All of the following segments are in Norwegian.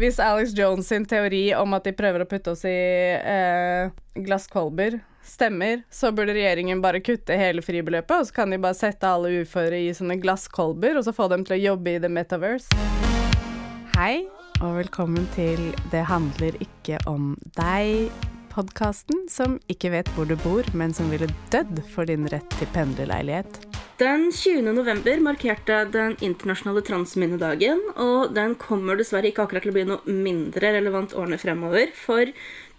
hvis Alex Jones sin teori om at de prøver å putte oss i eh, glasskolber, stemmer, så burde regjeringen bare kutte hele fribeløpet, og så kan de bare sette alle uføre i sånne glasskolber, og så få dem til å jobbe i the metaverse. Hei, og velkommen til Det handler ikke om deg. Podkasten som ikke vet hvor du bor, men som ville dødd for din rett til pendlerleilighet. Den 20. november markerte den internasjonale transminnedagen, og den kommer dessverre ikke akkurat til å bli noe mindre relevant årene fremover. For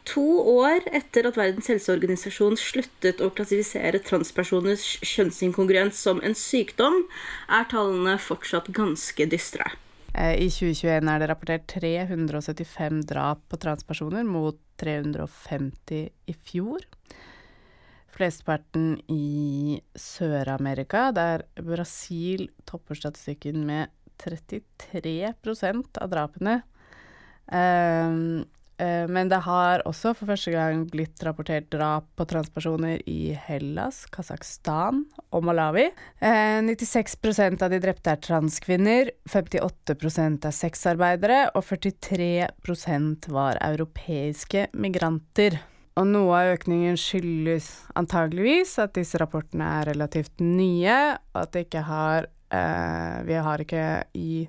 to år etter at Verdens helseorganisasjon sluttet å klassifisere transpersoners kjønnsinkongruens som en sykdom, er tallene fortsatt ganske dystre. Eh, I 2021 er det rapportert 375 drap på transpersoner, mot 350 i fjor. Flesteparten i Sør-Amerika, der Brasil topper statistikken med 33% av drapene. Um, men det har også for første gang blitt rapportert drap på transpersoner i Hellas, Kasakhstan og Malawi. Uh, 96% av de drepte er transkvinner, 58% er sexarbeidere, og 43% var europeiske migranter. Og noe av økningen skyldes antageligvis at disse rapportene er relativt nye, og at det ikke har eh, Vi har ikke i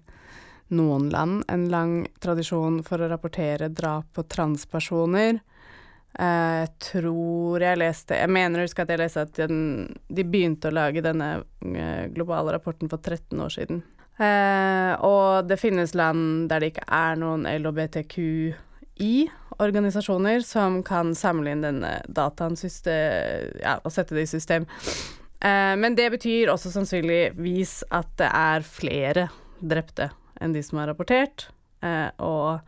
noen land en lang tradisjon for å rapportere drap på transpersoner. Eh, jeg tror jeg leste Jeg mener å huske at jeg leste at den, de begynte å lage denne eh, globale rapporten for 13 år siden. Eh, og det finnes land der det ikke er noen LHBTQI organisasjoner som kan samle inn denne dataen ja, og sette det i system. Eh, men det betyr også sannsynligvis at det er flere drepte enn de som er rapportert. Eh, og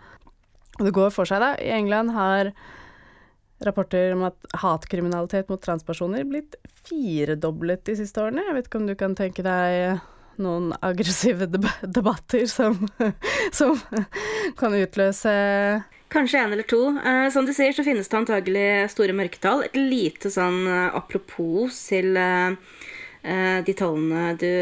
det går for seg, da. I England har rapporter om at hatkriminalitet mot transpersoner blitt firedoblet de siste årene. Jeg vet ikke om du kan tenke deg noen aggressive debatter som, som kan utløse Kanskje en eller to. Eh, som du sier, så finnes det antagelig store mørketall. Et lite sånn eh, apropos til eh, eh de tallene du,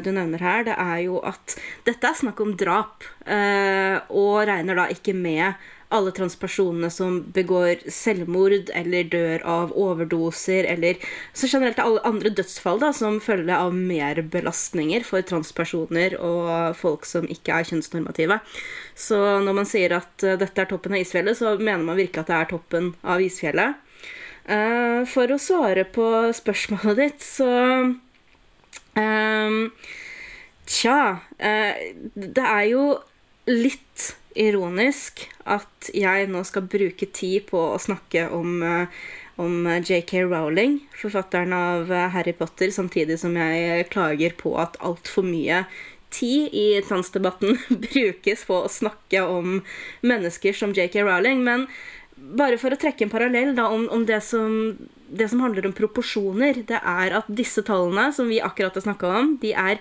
du, nevner her, det er jo at dette er snakk om drap, eh, og regner da ikke med alle transpersonene som begår selvmord eller dør av overdoser, eller så generelt alle andre dødsfall da, som følge av merbelastninger for transpersoner og folk som ikke er kjønnsnormative. Så når man sier at uh, dette er toppen av isfjellet, så mener man virkelig at det er toppen av isfjellet. Uh, for å svare på spørsmålet ditt, så um, Tja Det er jo litt ironisk at jeg nå skal bruke tid på å snakke om, eh, om JK Rowling, forfatteren av eh, Harry Potter, samtidig som jeg klager på at altfor mye tid i transdebatten brukes på å snakke om mennesker som JK Rowling. Men bare for å trekke en parallell da, om, om det, som, det, som, handler om proporsjoner, det er at disse tallene som vi akkurat har snakka om, de er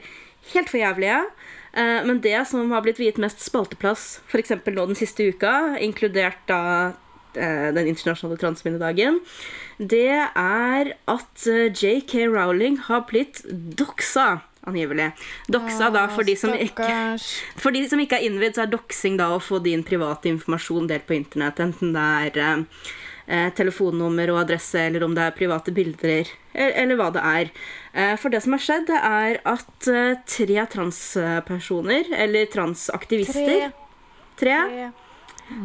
helt for jævlige. Eh, men det som har blitt viet mest spalteplass, f.eks. nå den siste uka, inkludert da eh, den internasjonale transminnedagen, det er at eh, JK Rowling har blitt doxa. Angivelig. Doxa, da, for de, som ikke, for de som ikke er innvidd, så er doxing da å få din private informasjon delt på internett. Enten det er telefonnummer og adresse, eller om det er private bilder, eller, eller hva det er. Eh, for det som har skjedd, er at eh, tre transpersoner, eller transaktivister Tre. tre.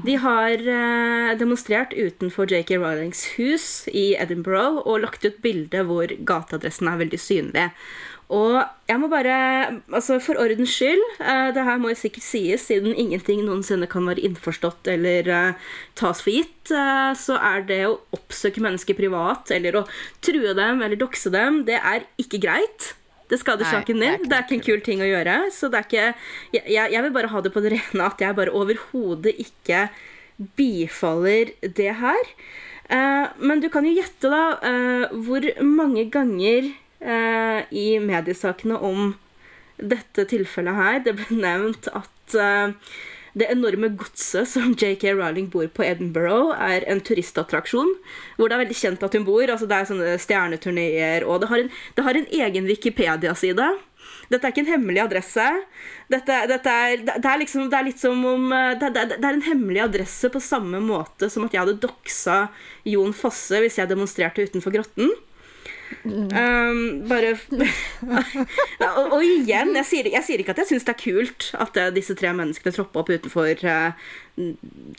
De har eh, demonstrert utenfor JK Rowlings hus i Edinburgh og lagt ut bilde hvor gateadressen er veldig synlig. Og jeg må bare Altså, for ordens skyld, uh, det her må jo sikkert sies, siden ingenting noensinne kan være innforstått eller uh, tas for gitt, uh, så er det å oppsøke mennesker privat eller å true dem eller dokse dem, det er ikke greit. Det skader saken din. Det er ikke en kul ting å gjøre. Så det er ikke Jeg, jeg vil bare ha det på det rene at jeg bare overhodet ikke bifaller det her. men du kan jo gjette, da, hvor mange ganger i mediesakene om dette tilfellet her. Det ble nevnt at eh, det enorme godset som JK Rowling bor på Edinburgh, er en turistattraksjon. Hvor det er veldig kjent at hun bor. altså Det er sånne stjerneturneer, og det har en, det har en egen Wikipedia-side. Dette er ikke en hemmelig adresse. Dette, dette er, det, er liksom, det er litt som om eh, det, det, det, er en hemmelig adresse på samme måte som at jeg hadde doxa Jon Fosse hvis jeg demonstrerte utenfor Grotten. Um, bare og, og, igjen, jeg sier, jeg sier, ikke at jeg syns det er kult at uh, disse tre menneskene tropper opp utenfor uh,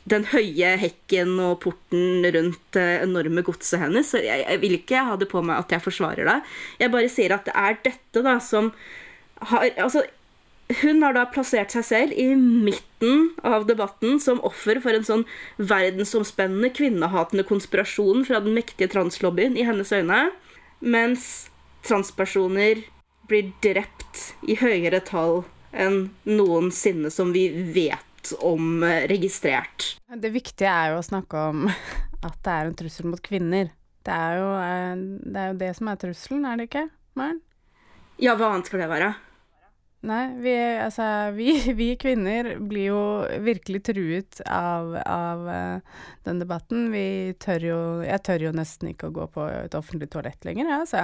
den høye hekken og porten rundt uh, enorme godset hennes. Jeg, jeg, vil ikke ha det på meg at jeg forsvarer det. Jeg bare sier at det er dette da som har Altså, hun har da plassert seg selv i midten av debatten som offer for en sånn verdensomspennende kvinnehatende konspirasjon fra den mektige translobbyen i hennes øyne. Mens transpersoner blir drept i høyere tall enn noensinne som vi vet om eh, registrert. Det viktige er jo å snakke om at det er en trussel mot kvinner. Det er jo eh, det, er jo det som er trusselen, er det ikke, Maren? Ja, hva annet skal det være? Nei, vi, altså, vi, vi, kvinner blir jo virkelig truet av, av uh, den debatten. Vi tør jo Jeg tør jo nesten ikke å gå på et offentlig toalett lenger, jeg, altså.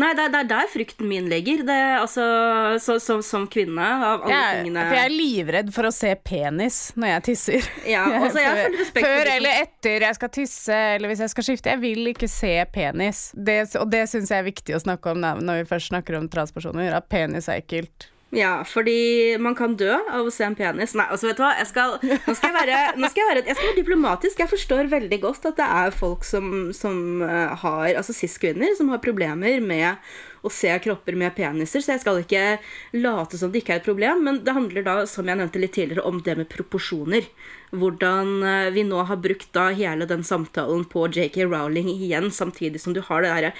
Nei, det, det, er der frykten min ligger. Det, altså, så, så, som kvinne, av alle jeg, tingene For jeg er livredd for å se penis når jeg tisser. Ja, altså, jeg før, før eller etter jeg skal tisse, eller hvis jeg skal skifte. Jeg vil ikke se penis. Det, og det syns jeg er viktig å snakke om når vi først snakker om transpersoner, at penis er ekkelt. Ja, fordi man kan dø av å se en penis. Nei, altså, vet du hva, jeg skal, nå, skal jeg være, nå skal jeg være, jeg skal være diplomatisk. Jeg forstår veldig godt at det er folk som, som uh, har Altså cis-kvinner som har problemer med å se kropper med peniser, så jeg skal ikke late som det ikke er et problem. Men det handler da, som jeg nevnte litt tidligere, om det med proporsjoner. Hvordan uh, vi nå har brukt da hele den samtalen på JK Rowling igjen, samtidig som du har det derre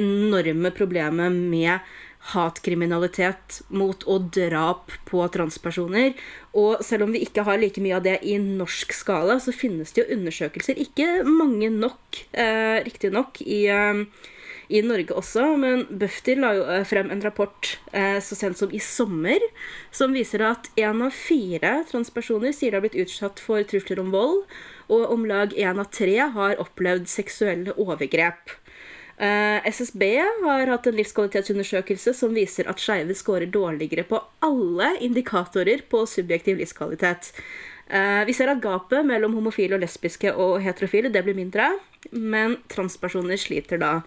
enorme problemet med hatkriminalitet mot og drap på transpersoner. Og selv om vi ikke har like mye av det i norsk skala, så finnes det jo undersøkelser, ikke mange nok, eh, riktignok, i, eh, i Norge også, men Bufdir la jo eh, frem en rapport eh, så sent som i sommer som viser at én av fire transpersoner sier de har blitt utsatt for trusler om vold, og om lag én av tre har opplevd seksuelle overgrep. Eh, SSB har hatt en livskvalitetsundersøkelse som viser at skeive scorer dårligere på alle indikatorer på subjektiv livskvalitet. Uh, vi ser at gapet mellom homofile og lesbiske og heterofile det blir mindre, men transpersoner sliter da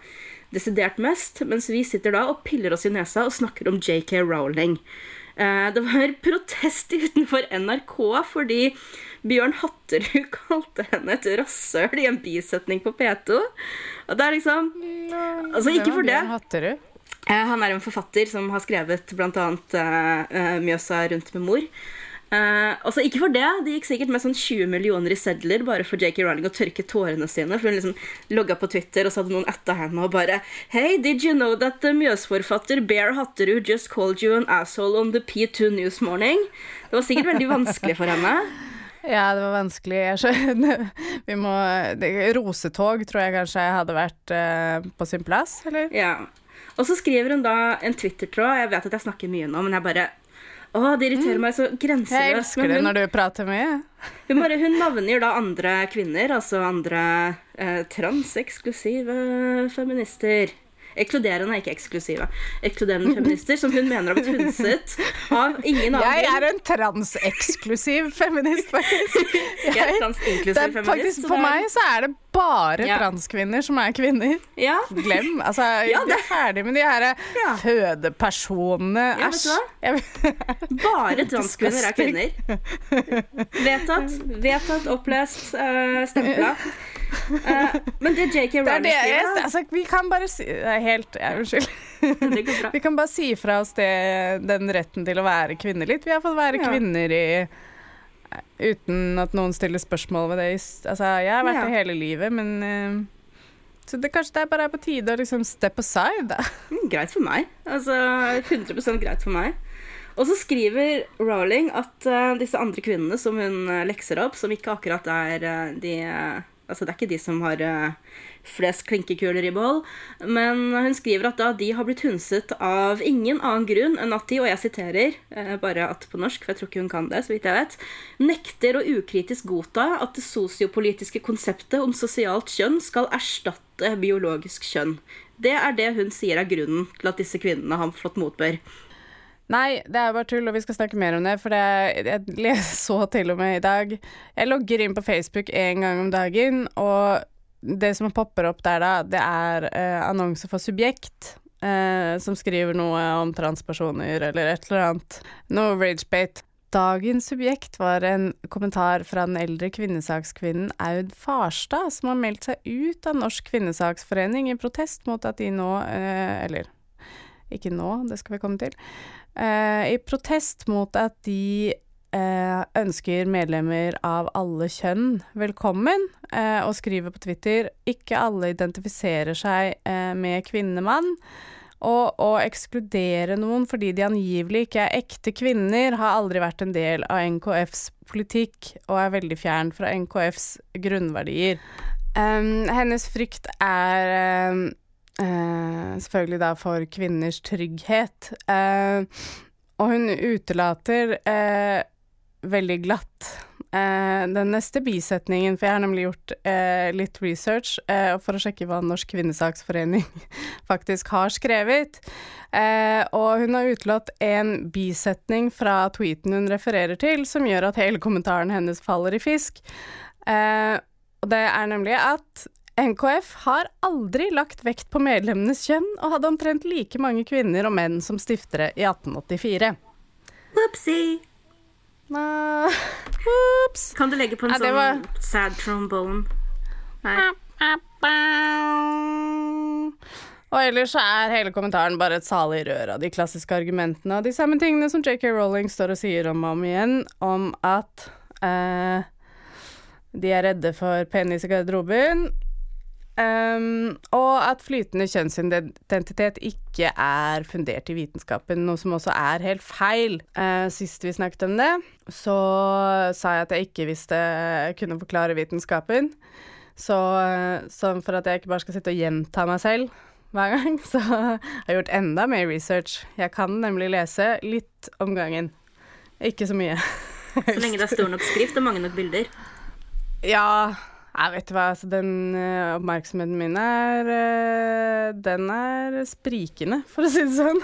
desidert mest, mens vi sitter da og piller oss i nesa og snakker om JK Rowling. Uh, det var protest utenfor NRK fordi Bjørn Hatterud kalte henne et rasshøl i en bisetning på P2. Og det er liksom Altså, ikke for det. Bjørn Hatterud? Eh, han er en forfatter som har skrevet bl.a. Uh, Mjøsa rundt med mor. Uh, altså Ikke for det. Det gikk sikkert med sånn 20 millioner i sedler bare for JK Rowling å tørke tårene sine. For hun liksom logga på Twitter, og så hadde noen etta henne og bare Hey, did you know that the Mjøs-forfatter Bear Hatterud just called you an asshole on the P2 News Morning? Det var sikkert veldig vanskelig for henne. Ja, det var vanskelig. Jeg skjønner. Vi må det, Rosetog tror jeg kanskje hadde vært uh, på sin plass, eller? Ja. Og så skriver hun da en Twitter-tråd. Jeg vet at jeg snakker mye nå, men jeg bare Å, det irriterer mm. meg så grenseløst. Jeg elsker hun, det når du prater mye. Hun, bare, hun navngir da andre kvinner, altså andre uh, transeksklusive feminister. Ekskluderende, ikke eksklusive. Ekskluderende feminister som hun mener har blitt hundset av ingen annen Jeg er en transeksklusiv feminist, faktisk. Jeg, jeg er transinklusiv feminist. Faktisk, for meg så er det bare ja. transkvinner som er kvinner. Ja. Glem. Altså, ja, det... er ferdig med de her ja. fødepersonene. Æsj. bare transkvinner er kvinner. Vedtatt. Vedtatt, opplest, uh, stempla. Uh, men det JK Rowling skriver altså, Vi kan bare si Helt ja, Unnskyld. vi kan bare si fra oss det, den retten til å være kvinner litt. Vi har fått være kvinner i uten at noen stiller spørsmål ved det. Altså, jeg har vært ja. det hele livet, men uh, Så det, kanskje det er bare er på tide å liksom step aside, da. Mm, greit for meg. Altså 100 greit for meg. Og så skriver Rowling at uh, disse andre kvinnene som hun lekser opp, som ikke akkurat er de Altså, det er ikke de som har flest klinkekuler i behold. Men hun skriver at da de har blitt hunset av ingen annen grunn enn at de, og jeg siterer, uh, bare at på norsk, for jeg tror ikke hun kan det, så vidt jeg vet, nekter å ukritisk godta at det sosiopolitiske konseptet om sosialt kjønn skal erstatte biologisk kjønn. Det er det hun sier er grunnen til at disse kvinnene har fått motbør. Nei, det er bare tull, og vi skal snakke mer om det, for det, jeg leser så til og med i dag Jeg logger inn på Facebook én gang om dagen, og det som popper opp der da, det er eh, annonser for Subjekt. Eh, som skriver noe om transpersoner eller et eller annet. Noe ragebate. Dagens subjekt var en kommentar fra den eldre kvinnesakskvinnen Aud Farstad, som har meldt seg ut av Norsk kvinnesaksforening i protest mot at de nå eh, Eller ikke nå, det skal vi komme til. Eh, I protest mot at de eh, ønsker medlemmer av alle kjønn velkommen, eh, og skriver på Twitter ikke alle identifiserer seg med kvinnemann. Og å ekskludere noen fordi de angivelig ikke er ekte kvinner, har aldri vært en del av NKFs politikk, og er veldig fjern fra NKFs grunnverdier. Um, hennes frykt er um, uh, selvfølgelig da for kvinners trygghet. Uh, og hun utelater uh, veldig glatt den neste bisetningen, for jeg har nemlig gjort litt research for å sjekke hva Norsk kvinnesaksforening faktisk har skrevet. Og hun har utelatt en bisetning fra tweeten hun refererer til, som gjør at hele kommentaren hennes faller i fisk. Og det er nemlig at NKF har aldri lagt vekt på medlemmenes kjønn, og hadde omtrent like mange kvinner og menn som stiftere i 1884. Whoopsie. Nah. Ops. Kan du legge på en Ja, sånn var- sad trombone? Nei. Og ellers er hele kommentaren bare et salig rør av de klassiske argumentene og de samme tingene som JK Rowling står og sier om og om igjen, om at uh, de er redde for penis i garderoben, Um, og at flytende kjønnsidentitet ikke er fundert i vitenskapen, noe som også er helt feil. Uh, sist vi snakket om det, så sa jeg at jeg ikke visste kunne forklare vitenskapen. Så, så for at jeg ikke bare skal sitte og gjenta meg selv hver gang, så har jeg gjort enda mer research. Jeg kan nemlig lese litt om gangen. Ikke så mye. Så lenge det er stor nok skrift og mange nok bilder. Ja, jeg vet hva, altså den uh, oppmerksomheten min er uh, Den er sprikende, for å si det sånn.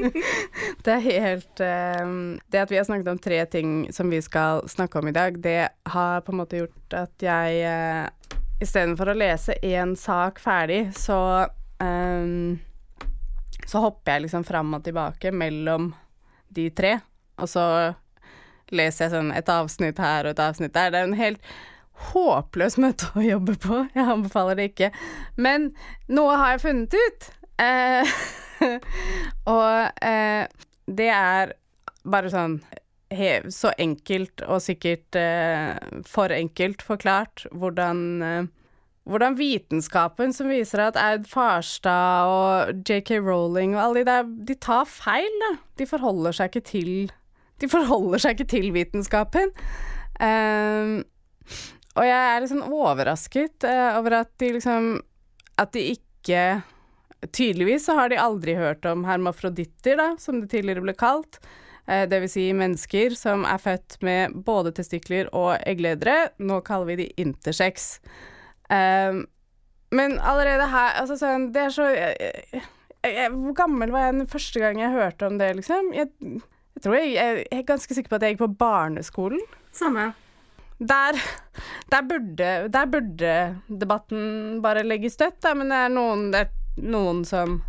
det er helt uh, Det at vi har snakket om tre ting som vi skal snakke om i dag, det har på en måte gjort at jeg uh, istedenfor å lese én sak ferdig, så Så hopper jeg liksom fram og tilbake mellom de tre, og så leser jeg sånn et avsnitt her og et avsnitt der. Det er en helt håpløs møte å jobbe på. Jeg anbefaler det ikke. Men noe har jeg funnet ut. Eh, og eh, det er bare sånn hev, så enkelt og sikkert eh, for enkelt forklart hvordan eh, hvordan vitenskapen som viser at Aud Farstad og JK Rowling og alle de der, de tar feil, da. De forholder seg ikke til De forholder seg ikke til vitenskapen. Um, og jeg er sånn overrasket uh, over at de liksom At de ikke Tydeligvis så har de aldri hørt om hermafroditter, da, som det tidligere ble kalt. Uh, vil si mennesker som er født med både testikler og eggledere. Nå kaller vi de intersex. Uh, men allerede her Altså sånn Det er så Hvor gammel var jeg den første gang jeg hørte om det, liksom? Jeg, jeg tror jeg, jeg er ganske sikker på at jeg gikk på barneskolen. Samme. Der, der, burde, der burde debatten bare legges dødt, da, men det er noen, det er noen som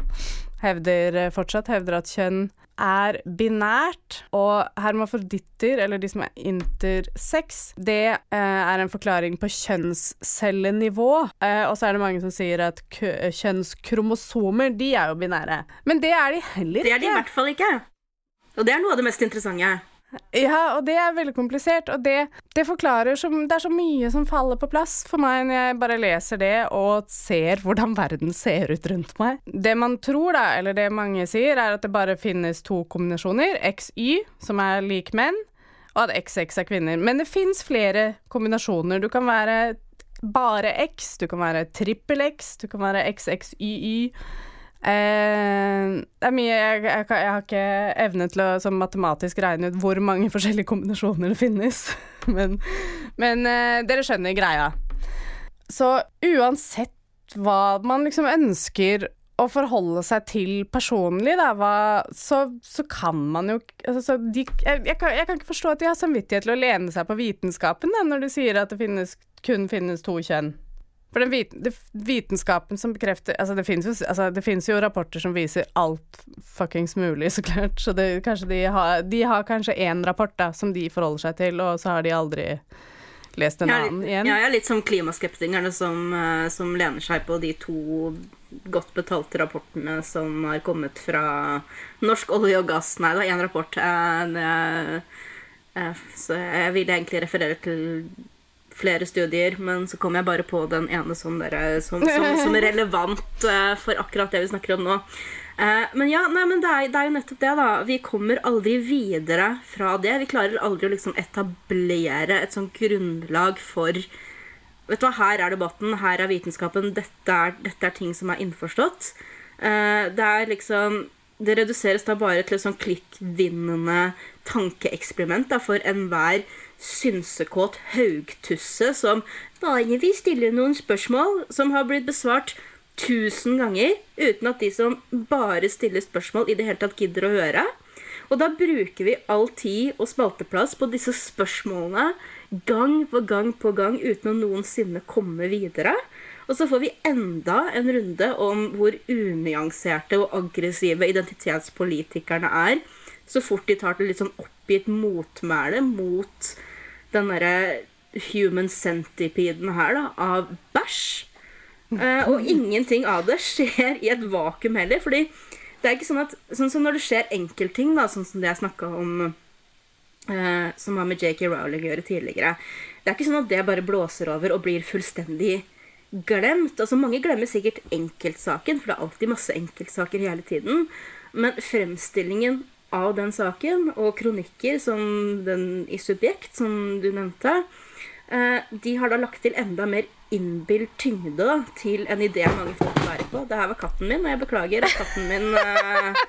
hevder fortsatt hevder at kjønn er binært, og hermafroditter, eller de som er intersex, det eh, er en forklaring på kjønnscellenivå. Eh, og så er det mange som sier at kø kjønnskromosomer, de er jo binære. Men det er de heller ikke. Det er de i hvert fall ikke. Og det er noe av det mest interessante. Ja, og det er veldig komplisert, og det, det forklarer som Det er så mye som faller på plass for meg når jeg bare leser det og ser hvordan verden ser ut rundt meg. Det man tror, da, eller det mange sier, er at det bare finnes to kombinasjoner, XY, som er lik menn, og at XX er kvinner. Men det fins flere kombinasjoner. Du kan være bare X, du kan være trippel X, du kan være XXYY. Eh, det er mye jeg, jeg, jeg har ikke evne til å som matematisk regne ut hvor mange forskjellige kombinasjoner det finnes. men men eh, dere skjønner greia. Så uansett hva man liksom ønsker å forholde seg til personlig, da, hva, så, så, kan man jo altså, de, jeg, jeg, kan, jeg, kan, ikke forstå at de har samvittighet til å lene seg på vitenskapen da, når de sier at det finnes, kun finnes to kjønn. For den vit, det, vitenskapen som bekrefter Altså, det finnes jo, altså, jo, rapporter som viser alt fuckings mulig, så klart. Så det, kanskje de har, de har kanskje én rapport da, som de forholder seg til, og så har de aldri lest en annen igjen. Ja, jeg er litt som klimaskeptikerne som, eh, som lener seg på de to godt betalte rapportene som har kommet fra norsk olje og gass. Nei, det var én rapport. Eh, eh, så jeg ville egentlig referere til flere studier, men så kom jeg bare på den ene som, dere, som, som, som er relevant uh, for akkurat det vi snakker om nå. Uh, men ja, nei, men det er, det er, jo nettopp det, da. Vi kommer aldri videre fra det. Vi klarer aldri å liksom etablere et sånt grunnlag for Vet du hva, her er debatten, her er vitenskapen, dette er, dette er ting som er innforstått. Uh, det er liksom Det reduseres da bare til et sånn klikkvinnende tankeeksperiment for enhver synsekåt haugtusse som bare vil stille noen spørsmål som har blitt besvart tusen ganger, uten at de som bare stiller spørsmål, i det hele tatt gidder å høre. Og da bruker vi all tid og spalteplass på disse spørsmålene gang på gang på gang uten å noensinne komme videre. Og så får vi enda en runde om hvor unyanserte og aggressive identitetspolitikerne er, så fort de tar til litt sånn oppgitt motmæle mot den derre human centipeden her, da, av bæsj. Eh, og ingenting av det skjer i et vakuum heller. fordi det er ikke sånn at Sånn som når det skjer enkeltting, da, sånn som det jeg snakka om eh, Som har med JK Rowling å gjøre tidligere. Det er ikke sånn at det bare blåser over og blir fullstendig glemt. Altså Mange glemmer sikkert enkeltsaken, for det er alltid masse enkeltsaker hele tiden. Men fremstillingen av den saken, og kronikker som den i Subjekt, som du nevnte, eh, de har da lagt til enda mer innbilt tyngde da, til en idé mange folk bærer på. Det her var katten min, og jeg beklager at katten min eh,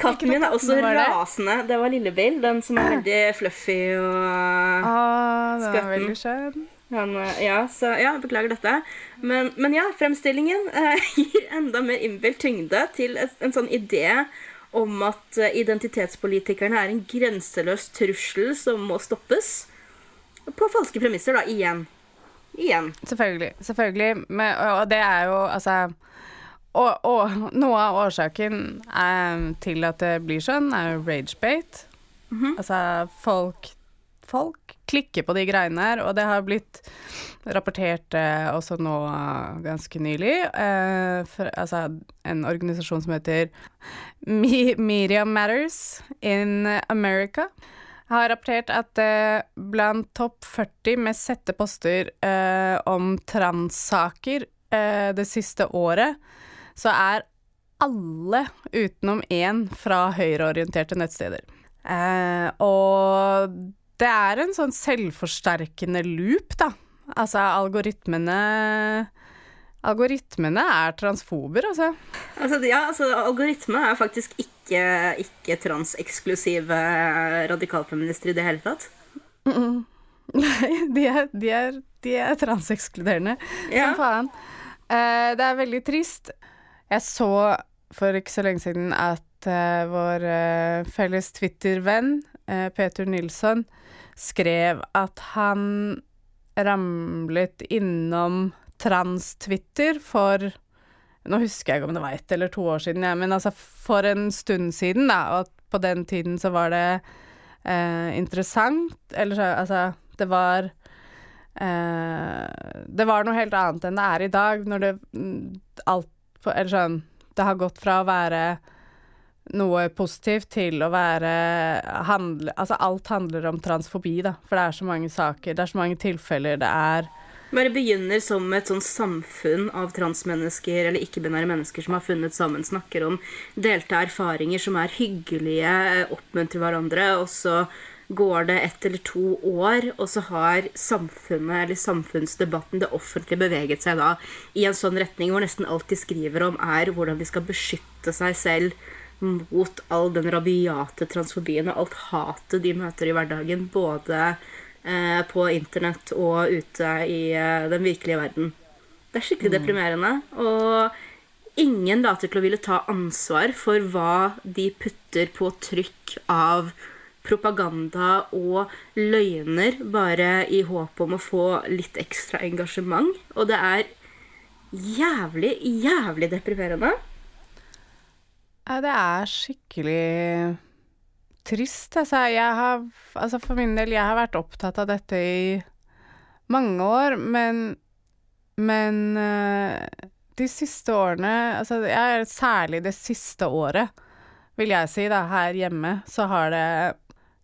Katten min er også rasende. Det var Lillebill, den som er veldig fluffy og ah, den er veldig skjønn. Han, ja, så ja, beklager dette. Men, men ja, fremstillingen eh, gir enda mer innbilt tyngde til en, en sånn idé om at eh, identitetspolitikerne er en grenseløs trussel som må stoppes. På falske premisser, da. Igjen. Igjen. Selvfølgelig. Selvfølgelig. Men, og det er jo altså og, og, noe av årsaken er, til at det blir sånn, er jo ragebate. Mm -hmm. Altså, folk Folk klikker på de greiene her, og det har blitt rapportert eh, også nå ganske nylig. Eh, for, altså en organisasjon som heter Me Media Matters in America har rapportert at eh, blant topp 40 mest sette poster eh, om transsaker eh, det siste året, så er alle utenom én fra høyreorienterte nettsteder. Eh, og det er en sånn selvforsterkende loop, da. Altså, algoritmene Algoritmene er transfober, altså. altså ja, altså algoritme er faktisk ikke, ikke transeksklusive radikalfeminister i det hele tatt. Mm -mm. Nei, de er, de er, de er transekskluderende ja. som faen. Eh, det er veldig trist. Jeg så for ikke så lenge siden at eh, vår eh, felles Twitter-venn Peter Nilsson skrev at han ramlet innom trans-Twitter for Nå husker jeg ikke om det var ett eller to år siden, ja, men altså for en stund siden, da. Og på den tiden så var det eh, interessant. Eller så Altså, det var eh, Det var noe helt annet enn det er i dag, når det mm, alt Eller sånn Det har gått fra å være noe positivt til å være handle, Altså alt handler om transfobi, da. For det er så mange saker, det er så mange tilfeller det er Bare begynner som et sånn samfunn av transmennesker eller ikke-binære mennesker som har funnet sammen, snakker om delte erfaringer som er hyggelige, oppmuntrer hverandre, og så går det ett eller to år, og så har samfunnet eller samfunnsdebatten, det offentlige, beveget seg da i en sånn retning hvor nesten alt de skriver om, er hvordan de skal beskytte seg selv mot all den rabiate transfobien og alt hatet de møter i hverdagen, både eh, på internett og ute i eh, den virkelige verden. Det er skikkelig mm. deprimerende. Og ingen later til å ville ta ansvar for hva de putter på trykk av propaganda og løgner, bare i håp om å få litt ekstra engasjement. Og det er jævlig, jævlig deprimerende. Ja, det er skikkelig trist. Altså, jeg har Altså, for min del, jeg har vært opptatt av dette i mange år, men Men uh, de siste årene Altså, jeg, særlig det siste året, vil jeg si, da, her hjemme, så har det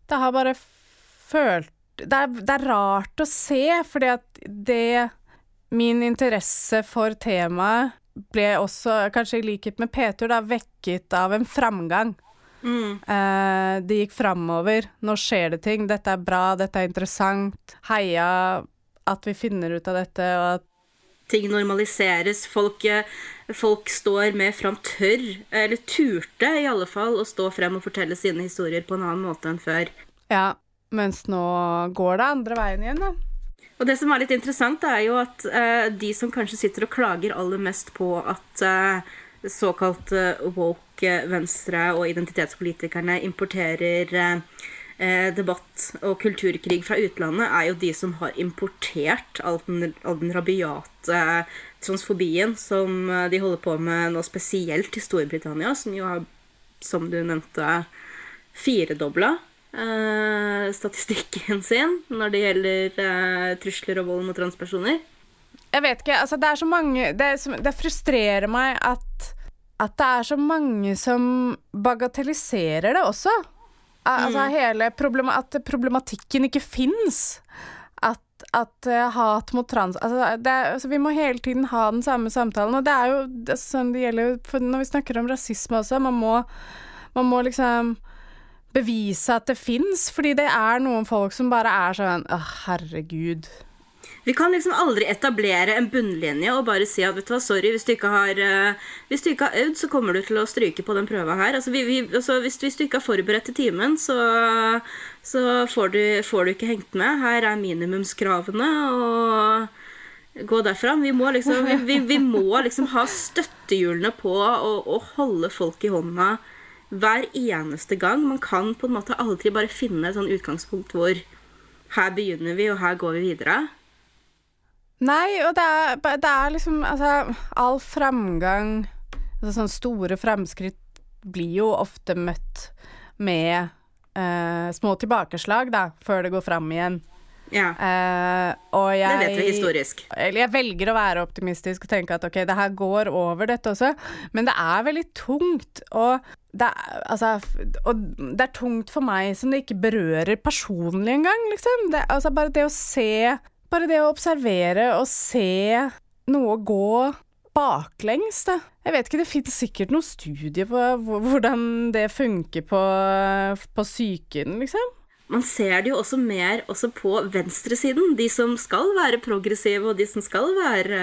Det har bare følt det er, det er rart å se, fordi at det Min interesse for temaet ble også, kanskje i likhet med Peter, da, vekket av en framgang. Mm. Eh, det gikk framover. Nå skjer det ting. Dette er bra, dette er interessant. Heia at vi finner ut av dette, og at ting normaliseres. Folk, eh, folk, står mer fram tørr, eller turte i alle fall, å stå frem og fortelle sine historier på en annen måte enn før. Ja, mens nå går det andre veien igjen, da. Og det som er litt interessant, er jo at uh, de som kanskje sitter og klager aller mest på at uh, såkalt uh, woke venstre og identitetspolitikerne importerer eh, debatt og kulturkrig fra utlandet, er jo de som har importert all den, all den rabiate eh, transfobien som eh, de holder på med nå, spesielt i Storbritannia, som jo har, som du nevnte, firedobla statistikken sin når det gjelder trusler og vold mot transpersoner. Jeg vet ikke. Altså, det er så mange Det, det frustrerer meg at at det er så mange som bagatelliserer det også. Altså mm. hele problem at problematikken ikke fins. At, at uh, hat mot trans altså, det, altså, Vi må hele tiden ha den samme samtalen. Og det er jo det, sånn det gjelder når vi snakker om rasisme også. Man må, man må liksom bevise at det fins, fordi det er noen folk som bare er sånn Å, herregud. Vi kan liksom aldri etablere en bunnlinje og bare si at vet du hva, sorry, hvis du ikke har, uh, hvis du ikke har øvd, så kommer du til å stryke på den prøva her. Altså, vi, vi, altså, hvis, hvis, du ikke har forberedt til timen, så, så får, du, får, du, ikke hengt med. Her er minimumskravene. og gå derfra. Vi må liksom, vi, vi, må liksom ha støttehjulene på og, og, holde folk i hånda hver eneste gang. Man kan på en måte aldri bare finne et sånn utgangspunkt hvor her begynner vi, og her går vi videre. Nei, og det er, det er liksom Altså, all framgang Altså sånne store fremskritt blir jo ofte møtt med eh, små tilbakeslag, da, før det går fram igjen. Ja. Eh, og jeg Det vet vi historisk. Eller jeg velger å være optimistisk og tenke at ok, det her går over, dette også. Men det er veldig tungt. Og det, er, altså, og det er tungt for meg som det ikke berører personlig engang, liksom. Det, altså, bare det å se bare det å observere og se noe gå baklengs, det. Jeg vet ikke, det finnes sikkert noen studier på hvordan det funker på, på psyken, liksom. Man ser det jo også mer også på venstresiden. De som skal være progressive, og de som skal være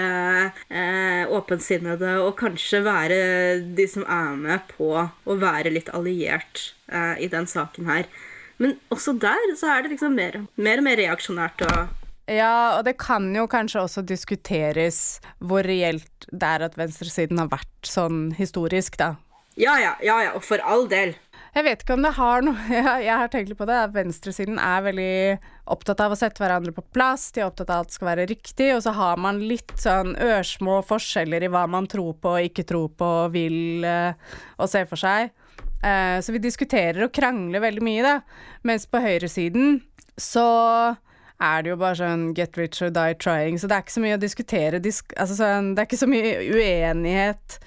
eh, åpensinnede, og kanskje være de som er med på å være litt alliert eh, i den saken her. Men også der så er det liksom mer, mer og mer reaksjonært og ja, og det kan jo kanskje også diskuteres hvor reelt det er at venstresiden har vært sånn historisk, da. Ja, ja, ja, ja, og for all del. Jeg vet ikke om det har noe Jeg, har tenkt litt på det. Venstresiden er veldig opptatt av å sette hverandre på plass. De er opptatt av at det skal være riktig, og så har man litt sånn ørsmå forskjeller i hva man tror på og ikke tror på og vil uh, og ser for seg. Uh, så vi diskuterer og krangler veldig mye, da. Mens på høyresiden så er det jo bare sånn get rich or die trying, så det er ikke så mye å diskutere. Disk altså sånn, det er ikke så mye uenighet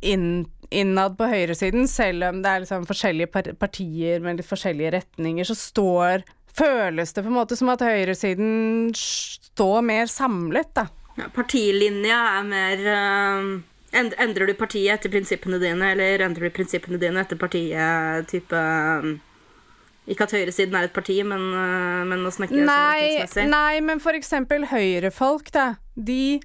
inn, innad på høyresiden, selv om det er liksom forskjellige partier med litt forskjellige retninger, så står Føles det på en måte som at høyresiden står mer samlet, da. Ja, partilinja er mer uh, Endrer du partiet etter prinsippene dine, eller endrer du prinsippene dine etter partiet type uh, ikke at høyresiden er et parti, men, uh, men å snakke nei, nei, nei, men for eksempel høyrefolk, da. De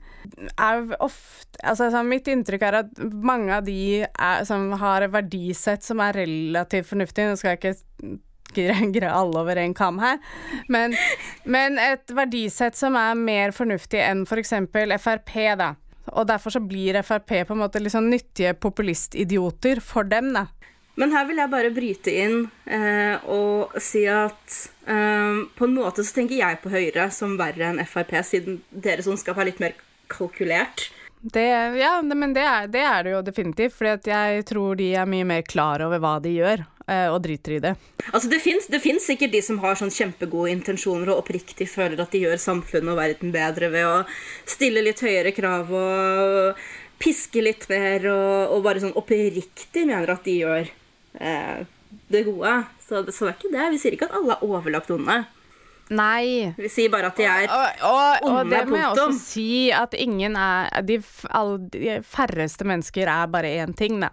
er ofte Altså, mitt inntrykk er at mange av de er, som har verdisett som er relativt fornuftig. Nå skal jeg ikke greie alle over en kam her. Men, men, et verdisett som er mer fornuftig enn f.eks. For Frp, da. Og derfor så blir Frp på en måte litt sånn nyttige populistidioter for dem, da. Men her vil jeg bare bryte inn eh, og si at eh, på en måte så tenker jeg på Høyre som verre enn Frp, siden deres ondskap er litt mer kalkulert. Det, ja, men det er, det er, det jo definitivt, for jeg tror de er mye mer klar over hva de gjør, eh, og driter i det. Altså, det fins sikkert de som har sånn kjempegode intensjoner og oppriktig føler at de gjør samfunnet og verden bedre ved å stille litt høyere krav og piske litt mer, og, og bare sånn oppriktig mener at de gjør det gode. Så, så det er ikke det. Vi sier ikke at alle er overlagt onde. Nei. Vi sier bare at de er og, og, og onde, det må jeg også si at ingen er De, all, de færreste mennesker er bare én ting, da.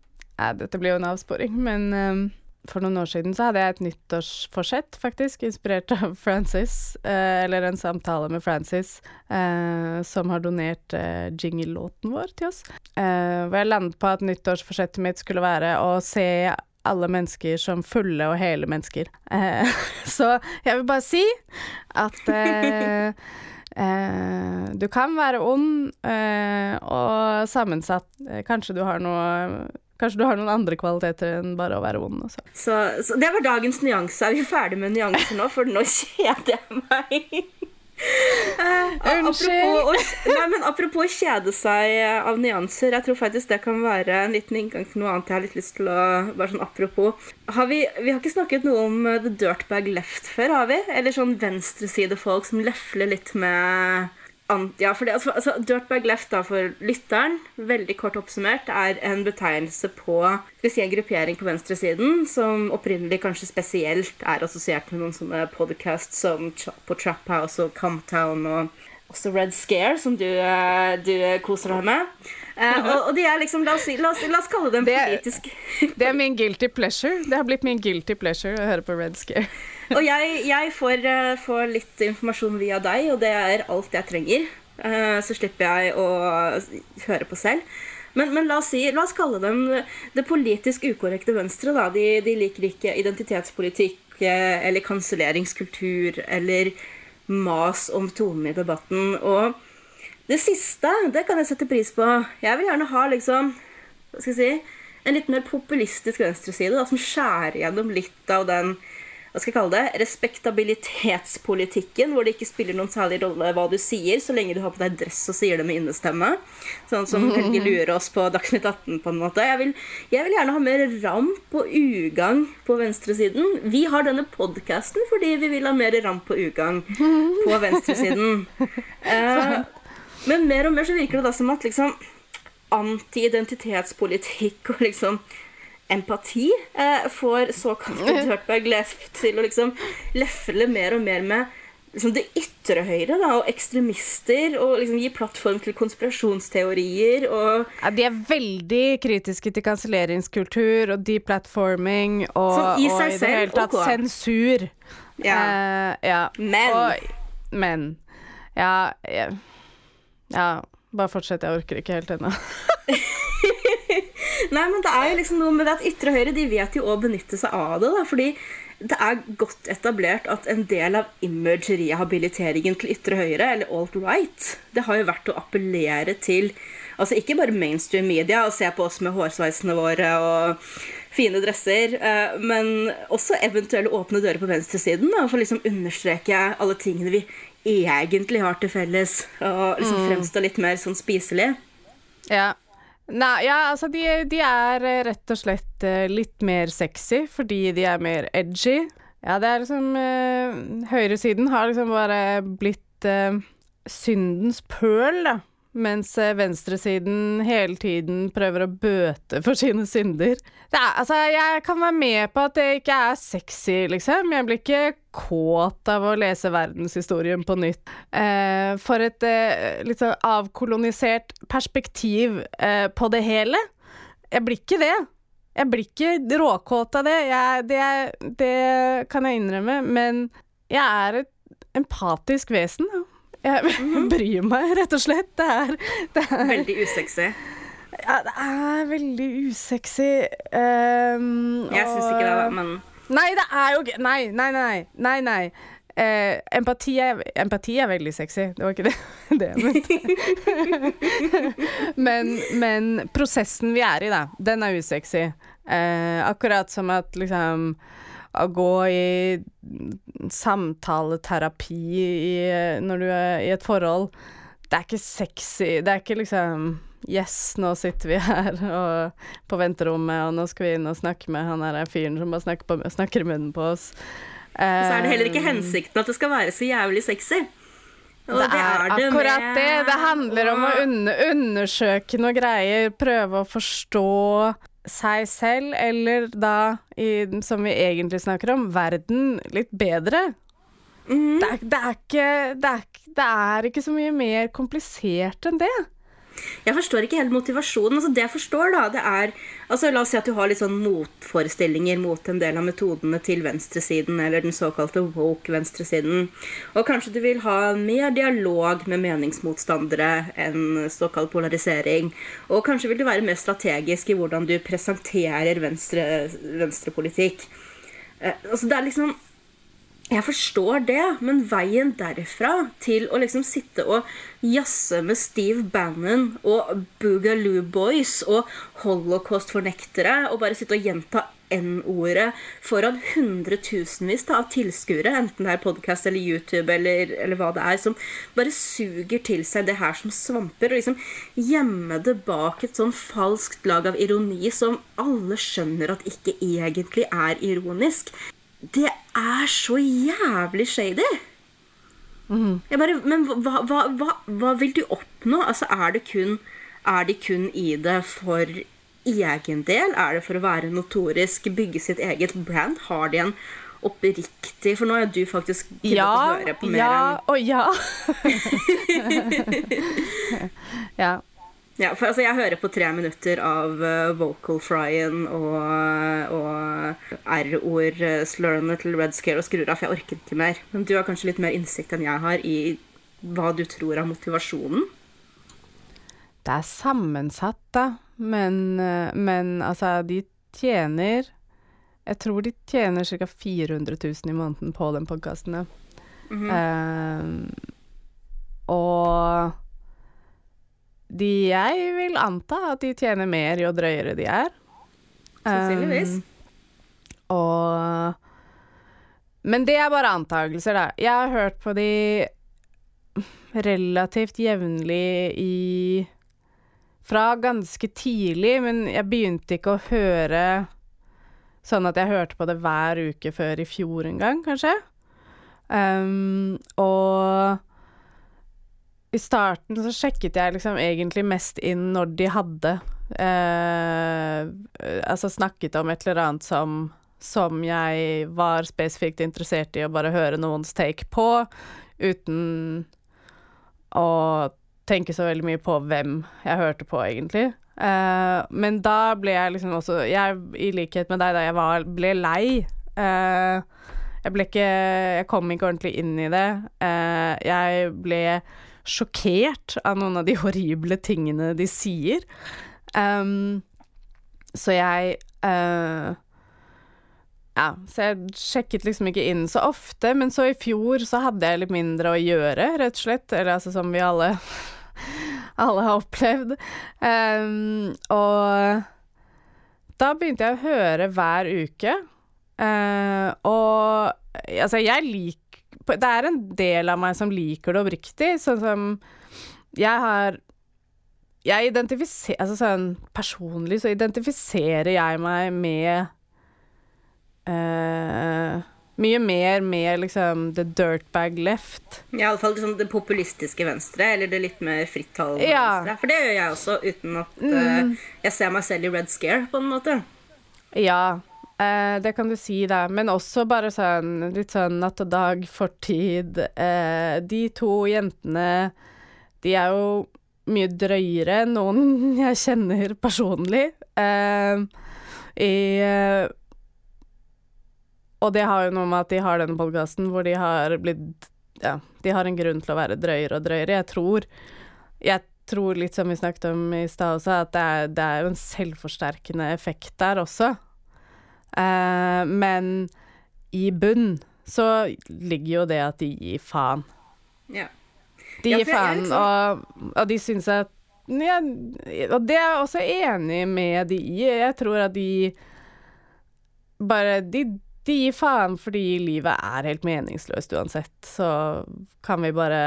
Dette blir jo en avsporing, men um, for noen år siden så hadde jeg et nyttårsforsett, faktisk, inspirert av Francis, uh, eller en samtale med Francis, uh, som har donert uh, jingle-låten vår til oss. hvor jeg landet på at nyttårsforsettet mitt skulle være å se alle mennesker som fulle og hele mennesker. Eh, så jeg vil bare si at eh, eh, du kan være ond eh, og sammensatt. Eh, kanskje du har noe Kanskje du har noen andre kvaliteter enn bare å være ond. Også. Så, så det var dagens nyanse. Er vi ferdig med nyanser nå? For nå kjeder jeg meg. Uh, apropos, nei, men apropos kjede seg av nyanser. Jeg tror faktisk det kan være en liten inngang til noe annet jeg har litt lyst til å Bare sånn apropos. Har vi, vi har ikke snakket noe om The Dirtbag Left før, har vi? Eller sånn venstresidefolk som lefler litt med ja, for det, altså, altså, Dirtbag left, da, for lytteren, veldig kort oppsummert, er en betegnelse på skal si, en gruppering på venstresiden som opprinnelig kanskje spesielt er assosiert med noen sånne podcasts som på Trap House og Comptown og også Red Scare, som du, eh, du koser deg med. Uh, og, og, de er liksom, la oss, la oss, la oss kalle dem politisk Det er min guilty pleasure. Det har blitt min guilty pleasure å høre på Red Scare. Og jeg, jeg får, uh, får, litt informasjon via deg, og det er alt jeg trenger. Uh, så slipper jeg å høre på selv. Men, men la, oss si, la, oss kalle dem det politisk ukorrekte venstre. Da. De, de liker ikke identitetspolitikk eller kanselleringskultur eller mas om tonen i debatten. Og det siste, det kan jeg sette pris på. Jeg vil gjerne ha liksom hva skal jeg si, en litt mer populistisk venstreside da, som skjærer gjennom litt av den hva skal jeg kalle det, respektabilitetspolitikken, hvor det ikke spiller noen særlig rolle hva du sier, så lenge du har på deg dress og sier det med innestemme. Sånn som Helge lurer oss på Dagsnytt 18, på en måte. Jeg vil, jeg vil gjerne ha mer ramp og ugagn på venstresiden. Vi har denne podkasten fordi vi vil ha mer ramp og ugagn på venstresiden. Eh, men mer og mer så virker det da som at liksom anti-identitetspolitikk og liksom empati eh, får såkalte dirtbag left til å liksom lefle mer og mer med liksom det ytre høyre da, og ekstremister, og liksom gi plattform til konspirasjonsteorier og ja, De er veldig kritiske til kanselleringskultur og deplatforming og, Som i og i det hele tatt okay. sensur. Ja. Eh, ja. Men. Og, men. Ja, ja. Ja, bare fortsett. Jeg orker ikke helt ennå. Nei, men det er jo liksom noe med det at ytre høyre de vet jo å benytte seg av det. da, fordi det er godt etablert at en del av image-rehabiliteringen til ytre høyre, eller alt-right, det har jo vært å appellere til altså ikke bare mainstream media og se på oss med hårsveisene våre og fine dresser, eh, men også eventuelle åpne dører på venstresiden da, for å liksom understreke alle tingene vi egentlig har til felles, og liksom mm. fremstå litt mer sånn spiselig. Ja. Nei, ja, altså de, de, er eh, rett og slett uh, litt mer sexy fordi de er mer edgy. Ja, det er liksom eh, Høyresiden har liksom bare blitt eh, syndens pøl, da. Mens venstresiden hele tiden prøver å bøte for sine synder. Er, altså, jeg kan være med på at det ikke er sexy, liksom. Jeg blir ikke kåt av å lese verdenshistorien på nytt. Eh, for et eh, litt sånn avkolonisert perspektiv eh, på det hele. Jeg blir ikke det. Jeg blir ikke råkåt av det. Jeg, det. det. kan jeg innrømme, men jeg er et empatisk vesen. Jeg mhm. bryr meg, rett og slett. Det er, det er Veldig usexy. Ja, det er veldig usexy. Um, jeg syns ikke det, da, men Nei, det er jo ikke Nei, nei, nei. nei, nei. eh, empati, er, empati er veldig sexy, det var ikke det, det jeg mente. men, men prosessen vi er i, da, den er usexy. Eh, akkurat som at liksom gå i samtaleterapi i, når du er i et forhold, det er ikke sexy. Det er ikke liksom Yes, nå sitter vi her og på venterommet, og nå skal vi inn og snakke med han her fyren som bare snakker, på, snakker i munnen på oss. Så er det heller ikke hensikten at det skal være så jævlig sexy. Det, det er, det akkurat med... det. Det handler om å undersøke noe greier, prøve å forstå seg selv, eller da, i, som vi egentlig snakker om, verden litt bedre. Mm. Det, er, det, er ikke, det, er, det er ikke så mye mer komplisert enn det. Jeg forstår ikke helt motivasjonen. Altså, det jeg forstår, da, det er altså, La oss si at du har litt sånn motforestillinger mot en del av metodene til venstresiden, eller den såkalte woke-venstresiden. Og kanskje du vil ha mer dialog med meningsmotstandere enn såkalt polarisering. Og kanskje vil du være mer strategisk i hvordan du presenterer venstre, venstrepolitikk. Eh, altså, det er liksom jeg forstår det, men veien derfra til å liksom sitte og jazze med Steve Bannon og Boogaloo Boys og holocaust-fornektere og bare sitte og gjenta N-ordet foran hundretusenvis av tilskuere, enten det er podkast eller YouTube eller, eller, hva det er, som bare suger til seg det her som svamper, og liksom gjemme det bak et sånn falskt lag av ironi som alle skjønner at ikke egentlig er ironisk det er så jævlig shady. Mm. Bare, men hva, hva, hva, hva, vil du oppnå? Altså, er, det kun, er de kun i det for egen del? Er det for å være notorisk, bygge sitt eget brand? Har de en oppriktig For nå har du faktisk kunnet ja, høre på mer ja, enn og ja. ja. Ja, for altså, jeg hører på tre minutter av uh, vocal fryen og, og R-ord, uh, slurrene til Red Scare og skrur av, for jeg orker ikke mer. Men du har kanskje litt mer innsikt enn jeg har i hva du tror er motivasjonen? Det er sammensatt, da. Men, uh, men altså, de tjener Jeg tror de tjener ca. 400 000 i måneden på den podkasten. Mm -hmm. og de jeg vil anta at de tjener mer jo drøyere de er. Sannsynligvis. Um, og Men det er bare antakelser, da. Jeg har hørt på de relativt jevnlig i Fra ganske tidlig, men jeg begynte ikke å høre sånn at jeg hørte på det hver uke før i fjor en gang, kanskje. Um, og i starten så sjekket jeg liksom egentlig mest inn når de hadde eh, Altså snakket om et eller annet som, som jeg var spesifikt interessert i å bare høre noens take på, uten å tenke så veldig mye på hvem jeg hørte på, egentlig. Eh, men da ble jeg liksom også Jeg, i likhet med deg, da jeg var, ble lei. Eh, jeg ble ikke Jeg kom ikke ordentlig inn i det. Eh, jeg ble sjokkert av noen av de horrible tingene de sier. Um, så jeg uh, Ja, så jeg sjekket liksom ikke inn så ofte, men så i fjor så hadde jeg litt mindre å gjøre, rett og slett. Eller altså som vi alle alle har opplevd. Um, og da begynte jeg å høre hver uke. Uh, og altså, jeg liker det er en del av meg som liker det oppriktig, sånn som jeg har Jeg identifiserer Altså sånn personlig så identifiserer jeg meg med uh, mye mer med liksom the dirtbag left. Ja, iallfall liksom det populistiske venstre, eller det litt mer frittalende ja. venstre. For det gjør jeg også, uten at uh, jeg ser meg selv i Red Scare, på en måte. Ja. Eh, det kan du si, da. Men også bare sånn litt sånn natt og dag, fortid. Eh, de to jentene, de er jo mye drøyere enn noen jeg kjenner personlig. Eh, i Og det har jo noe med at de har denne podkasten hvor de har blitt Ja, de har en grunn til å være drøyere og drøyere. Jeg tror Jeg tror litt som vi snakket om i stad også, at det er jo en selvforsterkende effekt der også. Uh, men i bunn så ligger jo det at de gir faen. Ja. De gir ja, faen, liksom- og, og de syns at ja, Og det er jeg også enig med de i. Jeg tror at de bare de, de gir faen fordi livet er helt meningsløst uansett. Så kan vi bare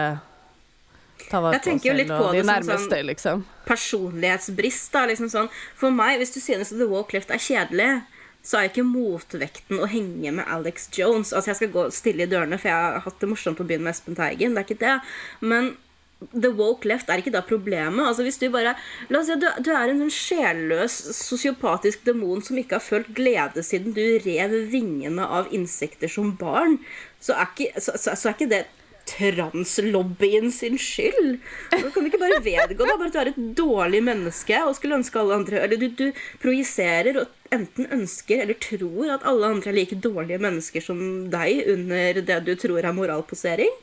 ta vare på oss selv på og de nærmeste, sånn- liksom. personlighetsbrist. da, liksom sånn. For meg, hvis du synes The Walk Left er kjedelig, så er ikke motvekten å henge med Alex Jones. Altså, Jeg skal gå stille i dørene, for jeg har hatt det morsomt på byen med Espen Teigen. det er ikke det. Men The Woke Left er ikke da problemet. Altså hvis Du bare, la oss si at du, du er en sånn sjelløs, sosiopatisk demon som ikke har følt glede siden du rev vingene av insekter som barn. Så er ikke, så, så, så er ikke det translobbyen sin skyld. Du kan ikke bare vedgå det. bare at du er et dårlig menneske og skulle ønske alle andre Eller du, du projiserer og enten ønsker eller tror at alle andre er like dårlige mennesker som deg under det du tror er moralposering.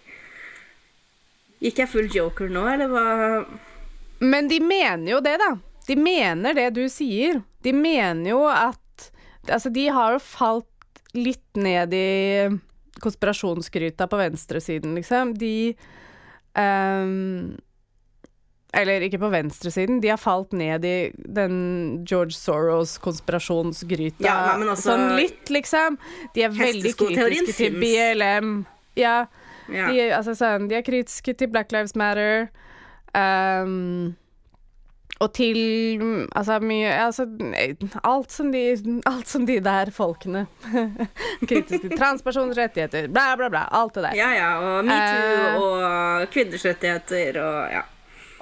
Gikk jeg full joker nå, eller hva? Men de mener jo det, da. De mener det du sier. De mener jo at Altså, de har jo falt litt ned i konspirasjonsgryta på venstresiden, liksom. De ehm, Eller ikke på venstresiden, de har falt ned i den George Soros-konspirasjonsgryta. Ja, nei, altså- sånn litt, liksom. De er veldig kritiske til. BLM. Ja. Ja. De, altså, sånn, de er kritiske til Black Lives Matter. Um, og til altså mye altså, alt, som de, alt som de der folkene Kritiske transpersoners rettigheter, bla, bla, bla. Alt det der. ja, ja, og metoo uh, og kvinners rettigheter og ja.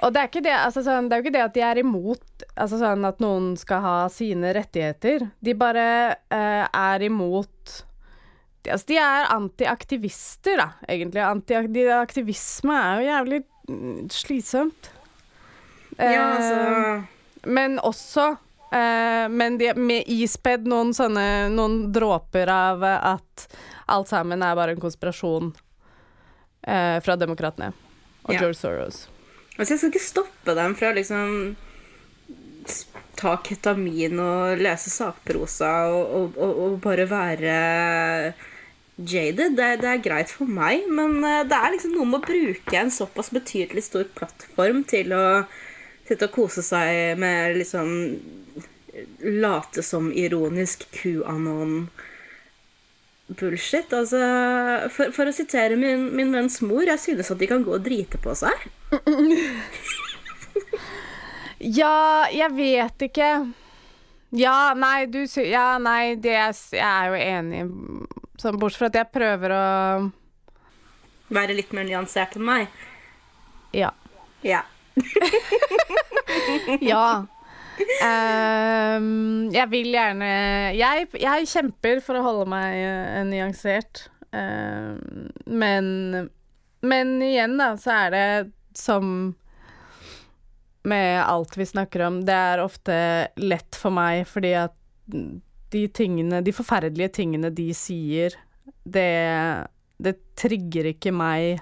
Og det er, ikke det, altså, sånn, det er jo ikke det at de er imot altså, sånn at noen skal ha sine rettigheter. De bare uh, er imot de, altså, de er antiaktivister, da, egentlig. Anti, aktivisme er jo jævlig mm, slitsomt. Ja, altså altså Men også uh, Men de, med ispedd noen sånne Noen dråper av eh, at alt sammen er bare en konspirasjon eh, fra demokratene og Ja. George Soros. Altså, jeg skal ikke stoppe dem fra å liksom ta ketamin og lese sakprosa og, og, og, og bare være jaded. Det, det er greit for meg, men eh, det er liksom noe med å bruke en såpass betydelig stor plattform til å sitte og kose seg med liksom late som ironisk QAnon bullshit. Altså, for, for å sitere min, min venns mor, jeg synes at de kan gå og drite på seg. Ja, jeg vet ikke. Ja, nei, du. Ja, nei, det er, jeg er jo enig. Sånn, bortsett fra at jeg prøver å Være litt mer nyansert enn meg. Ja. Ja. Ja. Ehm, jeg vil gjerne jeg, jeg kjemper for å holde meg eh, nyansert. Ehm, men Men igjen, da, så er det som med alt vi snakker om, det er ofte lett for meg fordi at de tingene, de forferdelige tingene de sier, det, det trigger ikke meg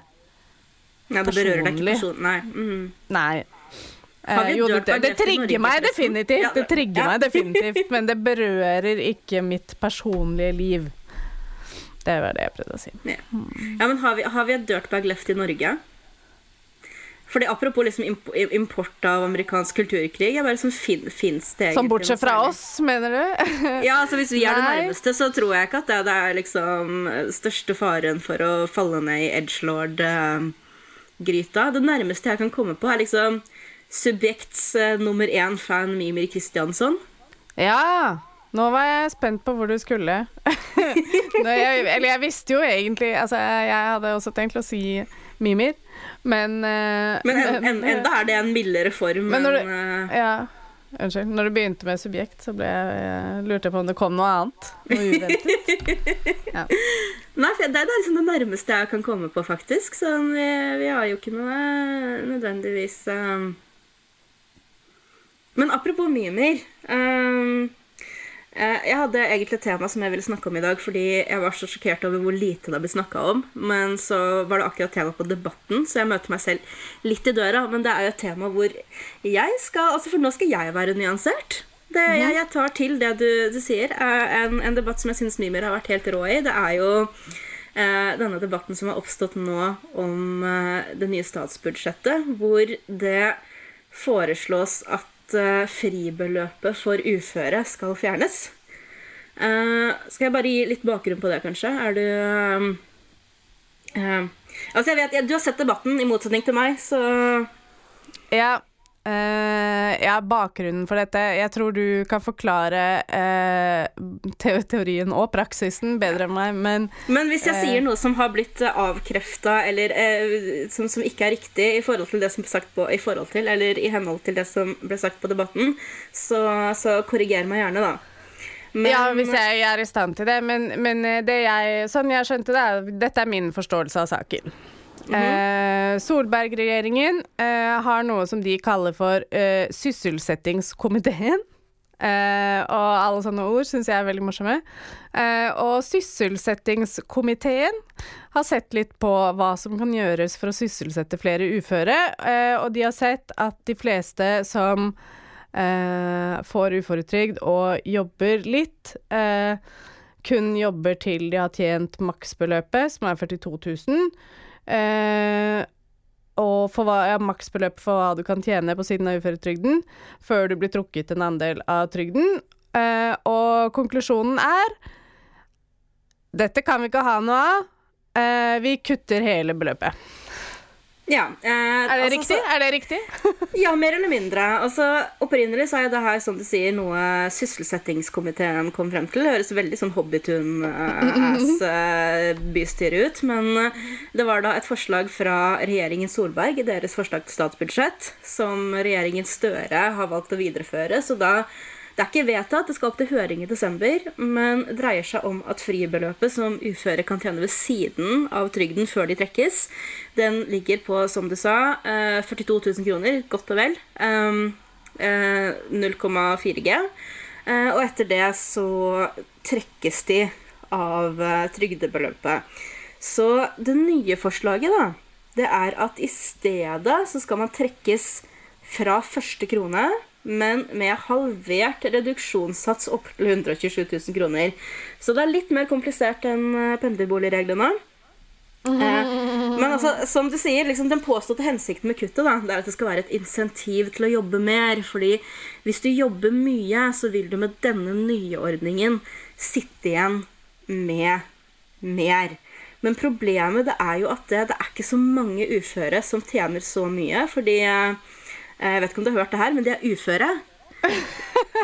ja det berører deg ikke Personlig. Nei. Mm. Nei. Eh, jo, det, det trigger meg definitivt. Det trigger meg definitivt, men det berører ikke mitt personlige liv. Det var det jeg prøvde å si. Ja. ja, men har vi, har vi et dirtbag left i Norge? Fordi Apropos liksom import av amerikansk kulturkrig jeg bare sånn, fin, Fins det egentlig Sånn bortsett fra oss, mener du? Ja, altså Hvis vi er det nærmeste, så tror jeg ikke at det, det er liksom største faren for å falle ned i edgelord-gryta. Det nærmeste jeg kan komme på, er liksom Subjekts eh, nummer én fan Mimir Kristiansson. Ja. Nå var jeg spent på hvor du skulle. Nå, jeg, eller jeg visste jo egentlig Altså, jeg hadde også tenkt å si Mimir, men uh, Men en, en, enda er det en mildere form. Men når enn, uh, Ja, unnskyld. Når du begynte med subjekt, så ble jeg, jeg lurte jeg på om det kom noe annet. Noe uventet. Nei, for det det er liksom det nærmeste jeg kan komme på, faktisk. Så vi, vi har jo ikke noe nødvendigvis um... Men apropos mimer. um, eh, Jeg hadde egentlig et tema som jeg ville snakke om i dag, fordi jeg var så sjokkert over hvor lite det ble snakka om. Men så var det akkurat tema på Debatten, så jeg møter meg selv litt i døra. Men det er jo et tema hvor jeg skal altså For nå skal jeg være nyansert. Det, jeg, jeg tar til det du, du sier. Eh, En, en debatt som jeg syns Mimer har vært helt rå i, det er jo eh, denne debatten som har oppstått nå om eh, det nye statsbudsjettet, hvor det foreslås at eh, fribeløpet for uføre skal fjernes. Eh, skal jeg bare gi litt bakgrunn på det, kanskje? Er du eh, Altså, jeg vet, Du har sett debatten, i motsetning til meg, så Ja, eh, ja, bakgrunnen for dette Jeg tror du kan forklare uh, teorien og praksisen bedre enn meg, men Men hvis jeg uh, sier noe som har blitt uh, avkrefta, eller som, som ikke er riktig i forhold til det som ble sagt på, i forhold til, eller i henhold til det som ble sagt på debatten, så, så korriger meg gjerne, da. Men- Ja, hvis jeg er i stand til det. Men, men det jeg, sånn jeg skjønte det, er dette er min forståelse av saken. Eh, Solberg-regjeringen eh, har noe som de kaller for eh, sysselsettingskomiteen. Eh, og alle sånne ord syns jeg er veldig morsomme. Eh, og sysselsettingskomiteen har sett litt på hva som kan gjøres for å sysselsette flere uføre, eh, og de har sett at de fleste som får uføretrygd og jobber litt, kun jobber til de har tjent maksbeløpet, som er 42 000. Eh, og for hva, ja, maksbeløp for hva du kan tjene på siden av uføretrygden, før du blir trukket en andel av trygden. Eh, og konklusjonen er dette kan vi ikke ha noe av. Eh, vi kutter hele beløpet. Ja, eh, Er det altså, så- Er det riktig? Ja, mer eller mindre. Altså, Opprinnelig så er jo det her som du sier, noe sysselsettingskomiteen kom frem til. Det høres veldig sånn Hobbytun-ass-bystyre ut. Men eh, det var da et forslag fra regjeringen Solberg i deres forslag til statsbudsjett som regjeringen Støre har valgt å videreføre. Så da det er ikke vedtatt, det skal opp til høring i desember, men dreier seg om at fribeløpet som uføre kan tjene ved siden av trygden før de trekkes, den ligger på, som du sa, eh, 42 000 kroner, godt og vel. Um, eh, 0,4 G. Eh, Og etter det så trekkes de av eh, trygdebeløpet. Så det nye forslaget, da, det er at i stedet så skal man trekkes fra første krone, men med halvert reduksjonssats opp til 127 000 kroner. Så det er litt mer komplisert enn eh, pendlerboligreglene. Eh, men altså, som du sier, liksom, den påståtte hensikten med kuttet da, det er at det skal være et insentiv til å jobbe mer. fordi hvis du jobber mye, så vil du med denne nye ordningen sitte igjen med mer. Men problemet det er jo at det, det er ikke så mange uføre som tjener så mye. Fordi eh, Jeg vet ikke om du har hørt det her, men de er uføre.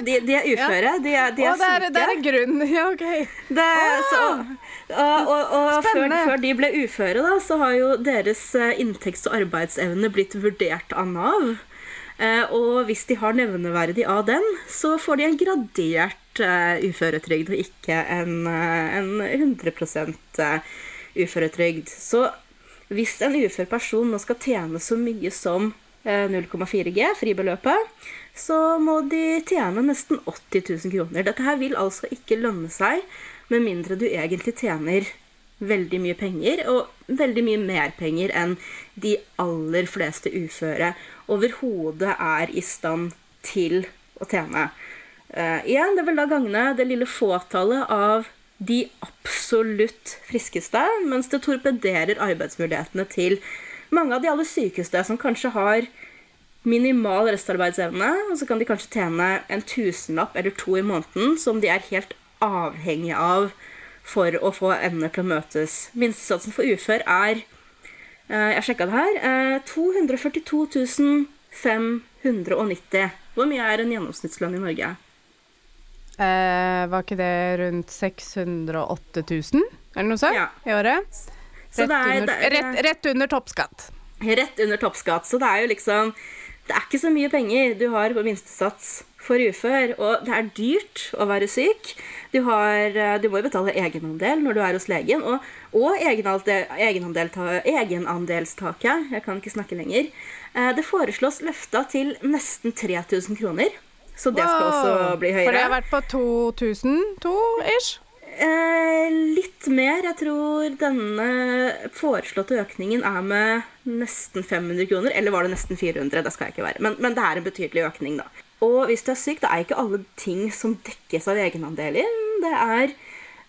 De, de er uføre. De er, de er Å, det syke. det er en grunn. Ja, OK. Det, så, og og, og før, før de ble uføre, da, så har jo deres eh, inntekts- og arbeidsevne blitt vurdert av Nav. Eh, og hvis de har nevneverdig av den, så får de en gradert eh, uføretrygd, og ikke en, eh, en 100 eh, uføretrygd. Så hvis en ufør person nå skal tjene så mye som eh, 0,4 G, fribeløpet, så må de tjene nesten 80 000 kroner. Dette her vil altså ikke lønne seg, med mindre du egentlig tjener veldig mye penger, og veldig mye mer penger enn de aller fleste uføre overhodet er i stand til å tjene. Uh, igjen, det vil da gagne det lille fåtallet av de absolutt friskeste, mens det torpederer arbeidsmulighetene til mange av de aller sykeste, som kanskje har minimal restarbeidsevne, og så kan de kanskje tjene en tusenlapp eller to i måneden, som de er helt avhengige av for å få endene til å møtes. Minstesatsen for ufør er eh, Jeg sjekka det her. eh, 242 590. Hvor mye er en gjennomsnittslønn i Norge? Eh, var ikke det rundt 608 000, eller noe sånt, Ja. i året? Rett, det er- under, det er- rett, rett under toppskatt. Rett under toppskatt. Så det er jo liksom Det er ikke så mye penger du har på minstesats for ufør, og det er dyrt å være syk. Du, har, eh, du må jo betale egenandel når du er hos legen, og, og egenandel, egenandelstaket Jeg kan ikke snakke lenger. Eh, Det foreslås løfta til nesten 3000 kroner. Så det skal også bli høyere. For det har vært på 2002 ish. Eh, litt mer. Jeg tror denne foreslåtte økningen er med nesten 500 kroner. Eller var det nesten 400? Det skal jeg ikke være. Men, men det er en betydelig økning, da. Og hvis du er syk, det er ikke alle ting som dekkes av egenandeler. Det er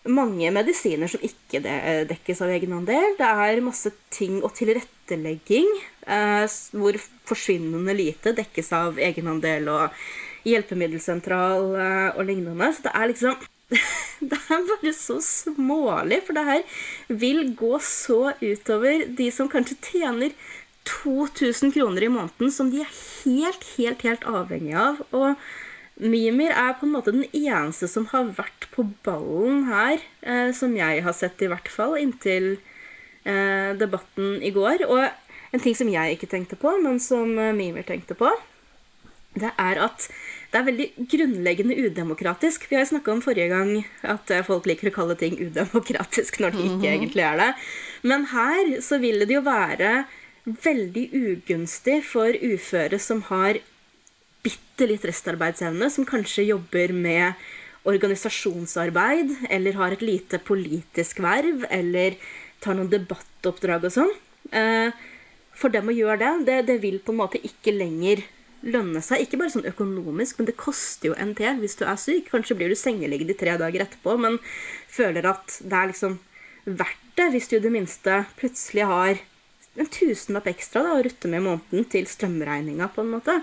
mange medisiner som ikke dekkes av egenandel. Det er masse ting og tilrettelegging eh, hvor forsvinnende lite dekkes av egenandel og hjelpemiddelsentral eh, og lignende. Så det er liksom Det er bare så smålig, for det her vil gå så utover de som kanskje tjener 2000 kroner i måneden, som de er helt, helt, helt avhengig av. Og Mimir er på en måte den eneste som har vært på ballen her, eh, som jeg har sett i hvert fall, inntil eh, debatten i går. Og en ting som jeg ikke tenkte på, men som eh, Mimir tenkte på, det er at det er veldig grunnleggende udemokratisk. Vi har snakka om forrige gang at eh, folk liker å kalle ting udemokratisk når de ikke mhm. egentlig er det. Men her så vil det jo være veldig ugunstig for uføre som har bitte litt restarbeidsevne, som kanskje jobber med organisasjonsarbeid, eller har et lite politisk verv, eller tar noen debattoppdrag og sånn. Eh, for dem å gjøre det, det, det vil på en måte ikke lenger lønne seg. Ikke bare sånn økonomisk, men det koster jo en del hvis du er syk. Kanskje blir du sengeliggende tre dager etterpå, men føler at det er liksom verdt det hvis du i det minste plutselig har en tusenlapp ekstra da, å rutte med i måneden til strømregninga, på en måte.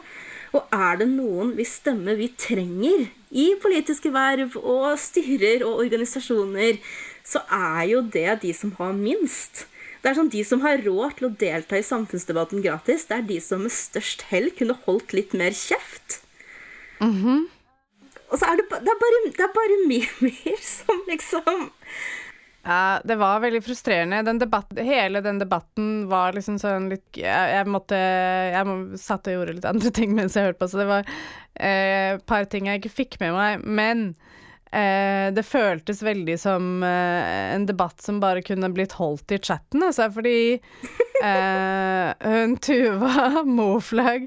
Og er det noen hvis stemme vi trenger i politiske verv og styrer og organisasjoner, så er jo det de som har minst. Det er sånn De som har råd til å delta i samfunnsdebatten gratis, det er de som med størst hell kunne holdt litt mer kjeft. Mm -hmm. Og så er det, det, er bare, det er bare mimer som liksom ja, det var veldig frustrerende. Den debatten, hele den debatten var liksom sånn litt Jeg, jeg måtte Jeg må, satt og gjorde litt andre ting mens jeg hørte på, så det var et eh, par ting jeg ikke fikk med meg. Men det føltes veldig som eh, en debatt som bare kunne blitt holdt i chatten, altså, fordi eh, hun Tuva Moflag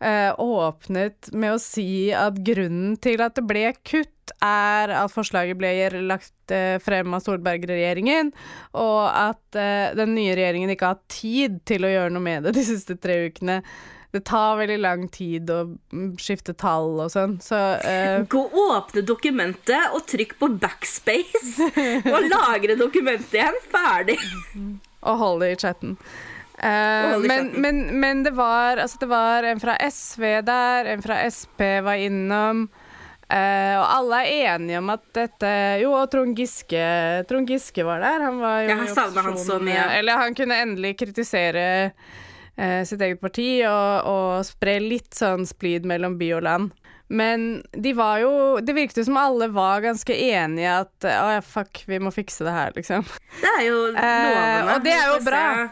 eh, åpnet med å si at grunnen til at det ble kutt er at forslaget ble lagt eh, frem av Solberg-regjeringen, og at eh, den nye regjeringen ikke har hatt tid til å gjøre noe med det de siste tre ukene. Det tar veldig lang tid å mm, skifte tall og sånn, så uh... Gå åpne dokumentet og trykk på backspace og lagre dokumentet igjen. Ferdig. og hold det i chatten. Uh, men, men, men, det var altså det var en fra SV der, en fra Sp var innom. Uh, og alle er enige om at dette Jo, og Trond Giske, Trond Giske var der. Han var jo Jeg savna han så mye. Eller han kunne endelig kritisere sitt eget parti og, og, spre litt sånn splid mellom by og land. Men de var jo Det virket som alle var ganske enige at å ja, fuck, vi må fikse det her, liksom. Det er jo lovende. Eh, og det er jo bra. Ja.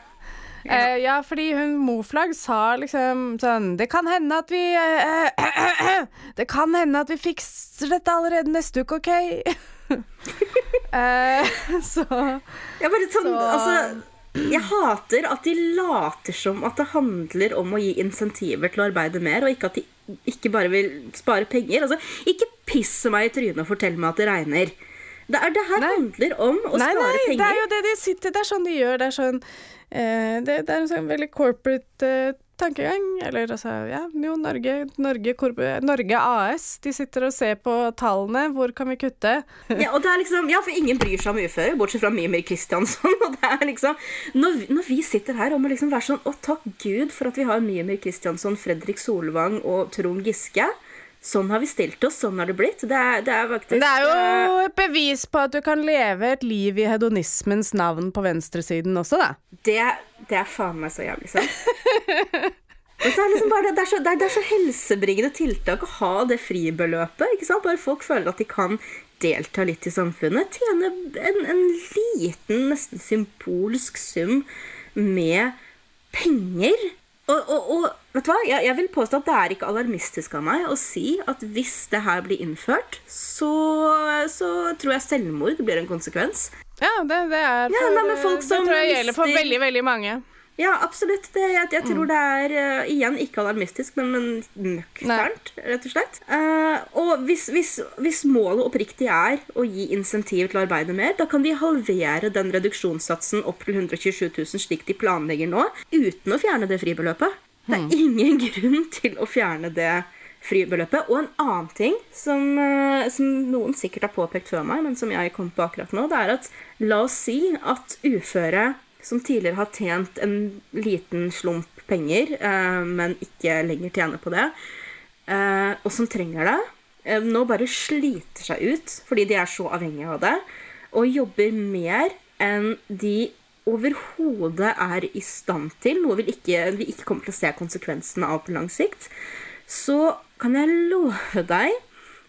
Eh, ja, fordi hun Moflag sa liksom sånn Det kan hende at vi eh, eh, Det kan hende at vi fikser dette allerede neste uke, OK? eh, så Ja, bare sånn så, Altså jeg hater at de later som at det handler om å gi insentiver til å arbeide mer, og ikke at de ikke bare vil spare penger. Altså, ikke pisse meg i trynet og fortell meg at det regner. Det, er, det her nei. handler om å nei, spare nei, penger. Nei, det er jo det de sitter Det er sånn de gjør. Det er sånn uh, det, det, er en sånn veldig corporate eh, tankegang. Eller altså, ja, jo, Norge, Norge, Norge, AS. De sitter og ser på tallene. Hvor kan vi kutte? ja, og det er liksom, ja, for ingen bryr seg om uføre, bortsett fra Mimir Kristiansson. Og det er liksom, når, når, vi sitter her og må liksom være sånn Å, takk Gud for at vi har Mimir Kristiansson, Fredrik Solvang og Trond Giske. Sånn har vi stilt oss, sånn har det blitt. Det er, det er, faktisk, det er jo et bevis på at du kan leve et liv i hedonismens navn på venstresiden også, da. Det, det er faen meg så jævlig sant. det, er liksom bare, det, er så, det, er, det er så helsebringende tiltak å ha det fribeløpet. ikke sant? Bare folk føler at de kan delta litt i samfunnet. Tjene en, en liten, nesten symbolsk sum med penger og, og, og, vet du hva? Jeg, jeg, vil påstå at det er ikke alarmistisk av meg å si at hvis det her blir innført, så, så tror jeg selvmord blir en konsekvens. Ja, det, det er for, ja, nei, det tror jeg gjelder for veldig, veldig mange. Ja, absolutt. Det, jeg, jeg, tror mm. det er uh, igjen ikke alarmistisk, men, men nøkternt, rett og slett. Uh, og hvis, hvis, hvis, målet oppriktig er å gi insentiv til å arbeide mer, da kan de halvere den reduksjonssatsen opp til 127 000, slik de planlegger nå, uten å fjerne det fribeløpet. Det er mm. ingen grunn til å fjerne det fribeløpet. Og en annen ting som, uh, som noen sikkert har påpekt før meg, men som jeg kom på akkurat nå, det er at la oss si at uføre som tidligere har tjent en liten slump penger, eh, men ikke lenger tjener på det, eh, og som trenger det, eh, nå bare sliter seg ut fordi de er så avhengige av det, og jobber mer enn de overhodet er i stand til, noe vi ikke, vi ikke kommer til å se konsekvensene av på lang sikt, så kan jeg love deg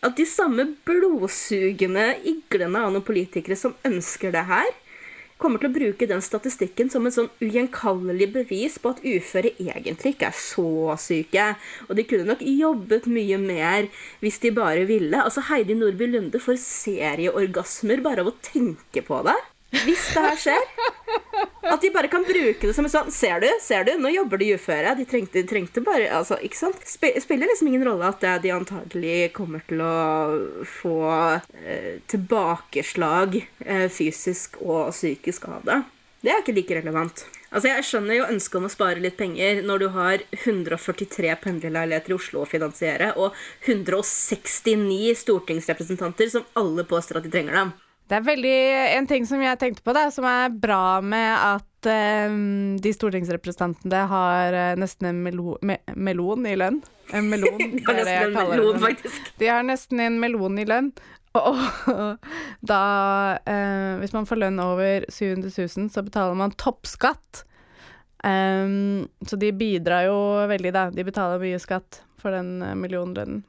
at de samme blodsugende iglene av noen politikere som ønsker det her, kommer til å bruke den statistikken som en sånn ugjenkallelig bevis på at uføre egentlig ikke er så syke. Og de kunne nok jobbet mye mer hvis de bare ville. Altså Heidi Nordby Lunde får serieorgasmer bare av å tenke på det. Hvis det her skjer. At de bare kan bruke det som en sånn Ser du, ser du, nå jobber de uføre. De trengte, de trengte bare altså, Ikke sant? Sp spiller liksom ingen rolle at de antagelig kommer til å få eh, tilbakeslag eh, fysisk og psykisk av det. Det er ikke like relevant. Altså, Jeg skjønner jo ønsket om å spare litt penger når du har 143 pendlerleiligheter i Oslo å finansiere, og 169 stortingsrepresentanter som alle påstår at de trenger dem. Det er veldig En ting som jeg tenkte på, da, som er bra med at um, de stortingsrepresentantene har uh, nesten en melo, me, melon i lønn. En melon, det er det jeg kaller melon, det. De har nesten en melon i lønn. Og, og da uh, Hvis man får lønn over 700 000, så betaler man toppskatt. Um, så de bidrar jo veldig, da. De betaler mye skatt for den millionlønnen.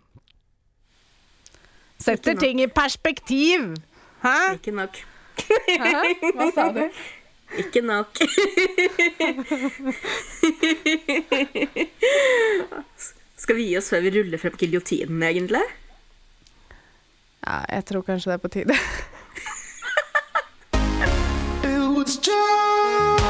Setter ting i perspektiv! Hæ? Ikke nok. Hæ? Hva sa du? Ikke nok. Skal vi gi oss før vi ruller frem giljotinen, egentlig? Ja, jeg tror kanskje det er på tide. It was just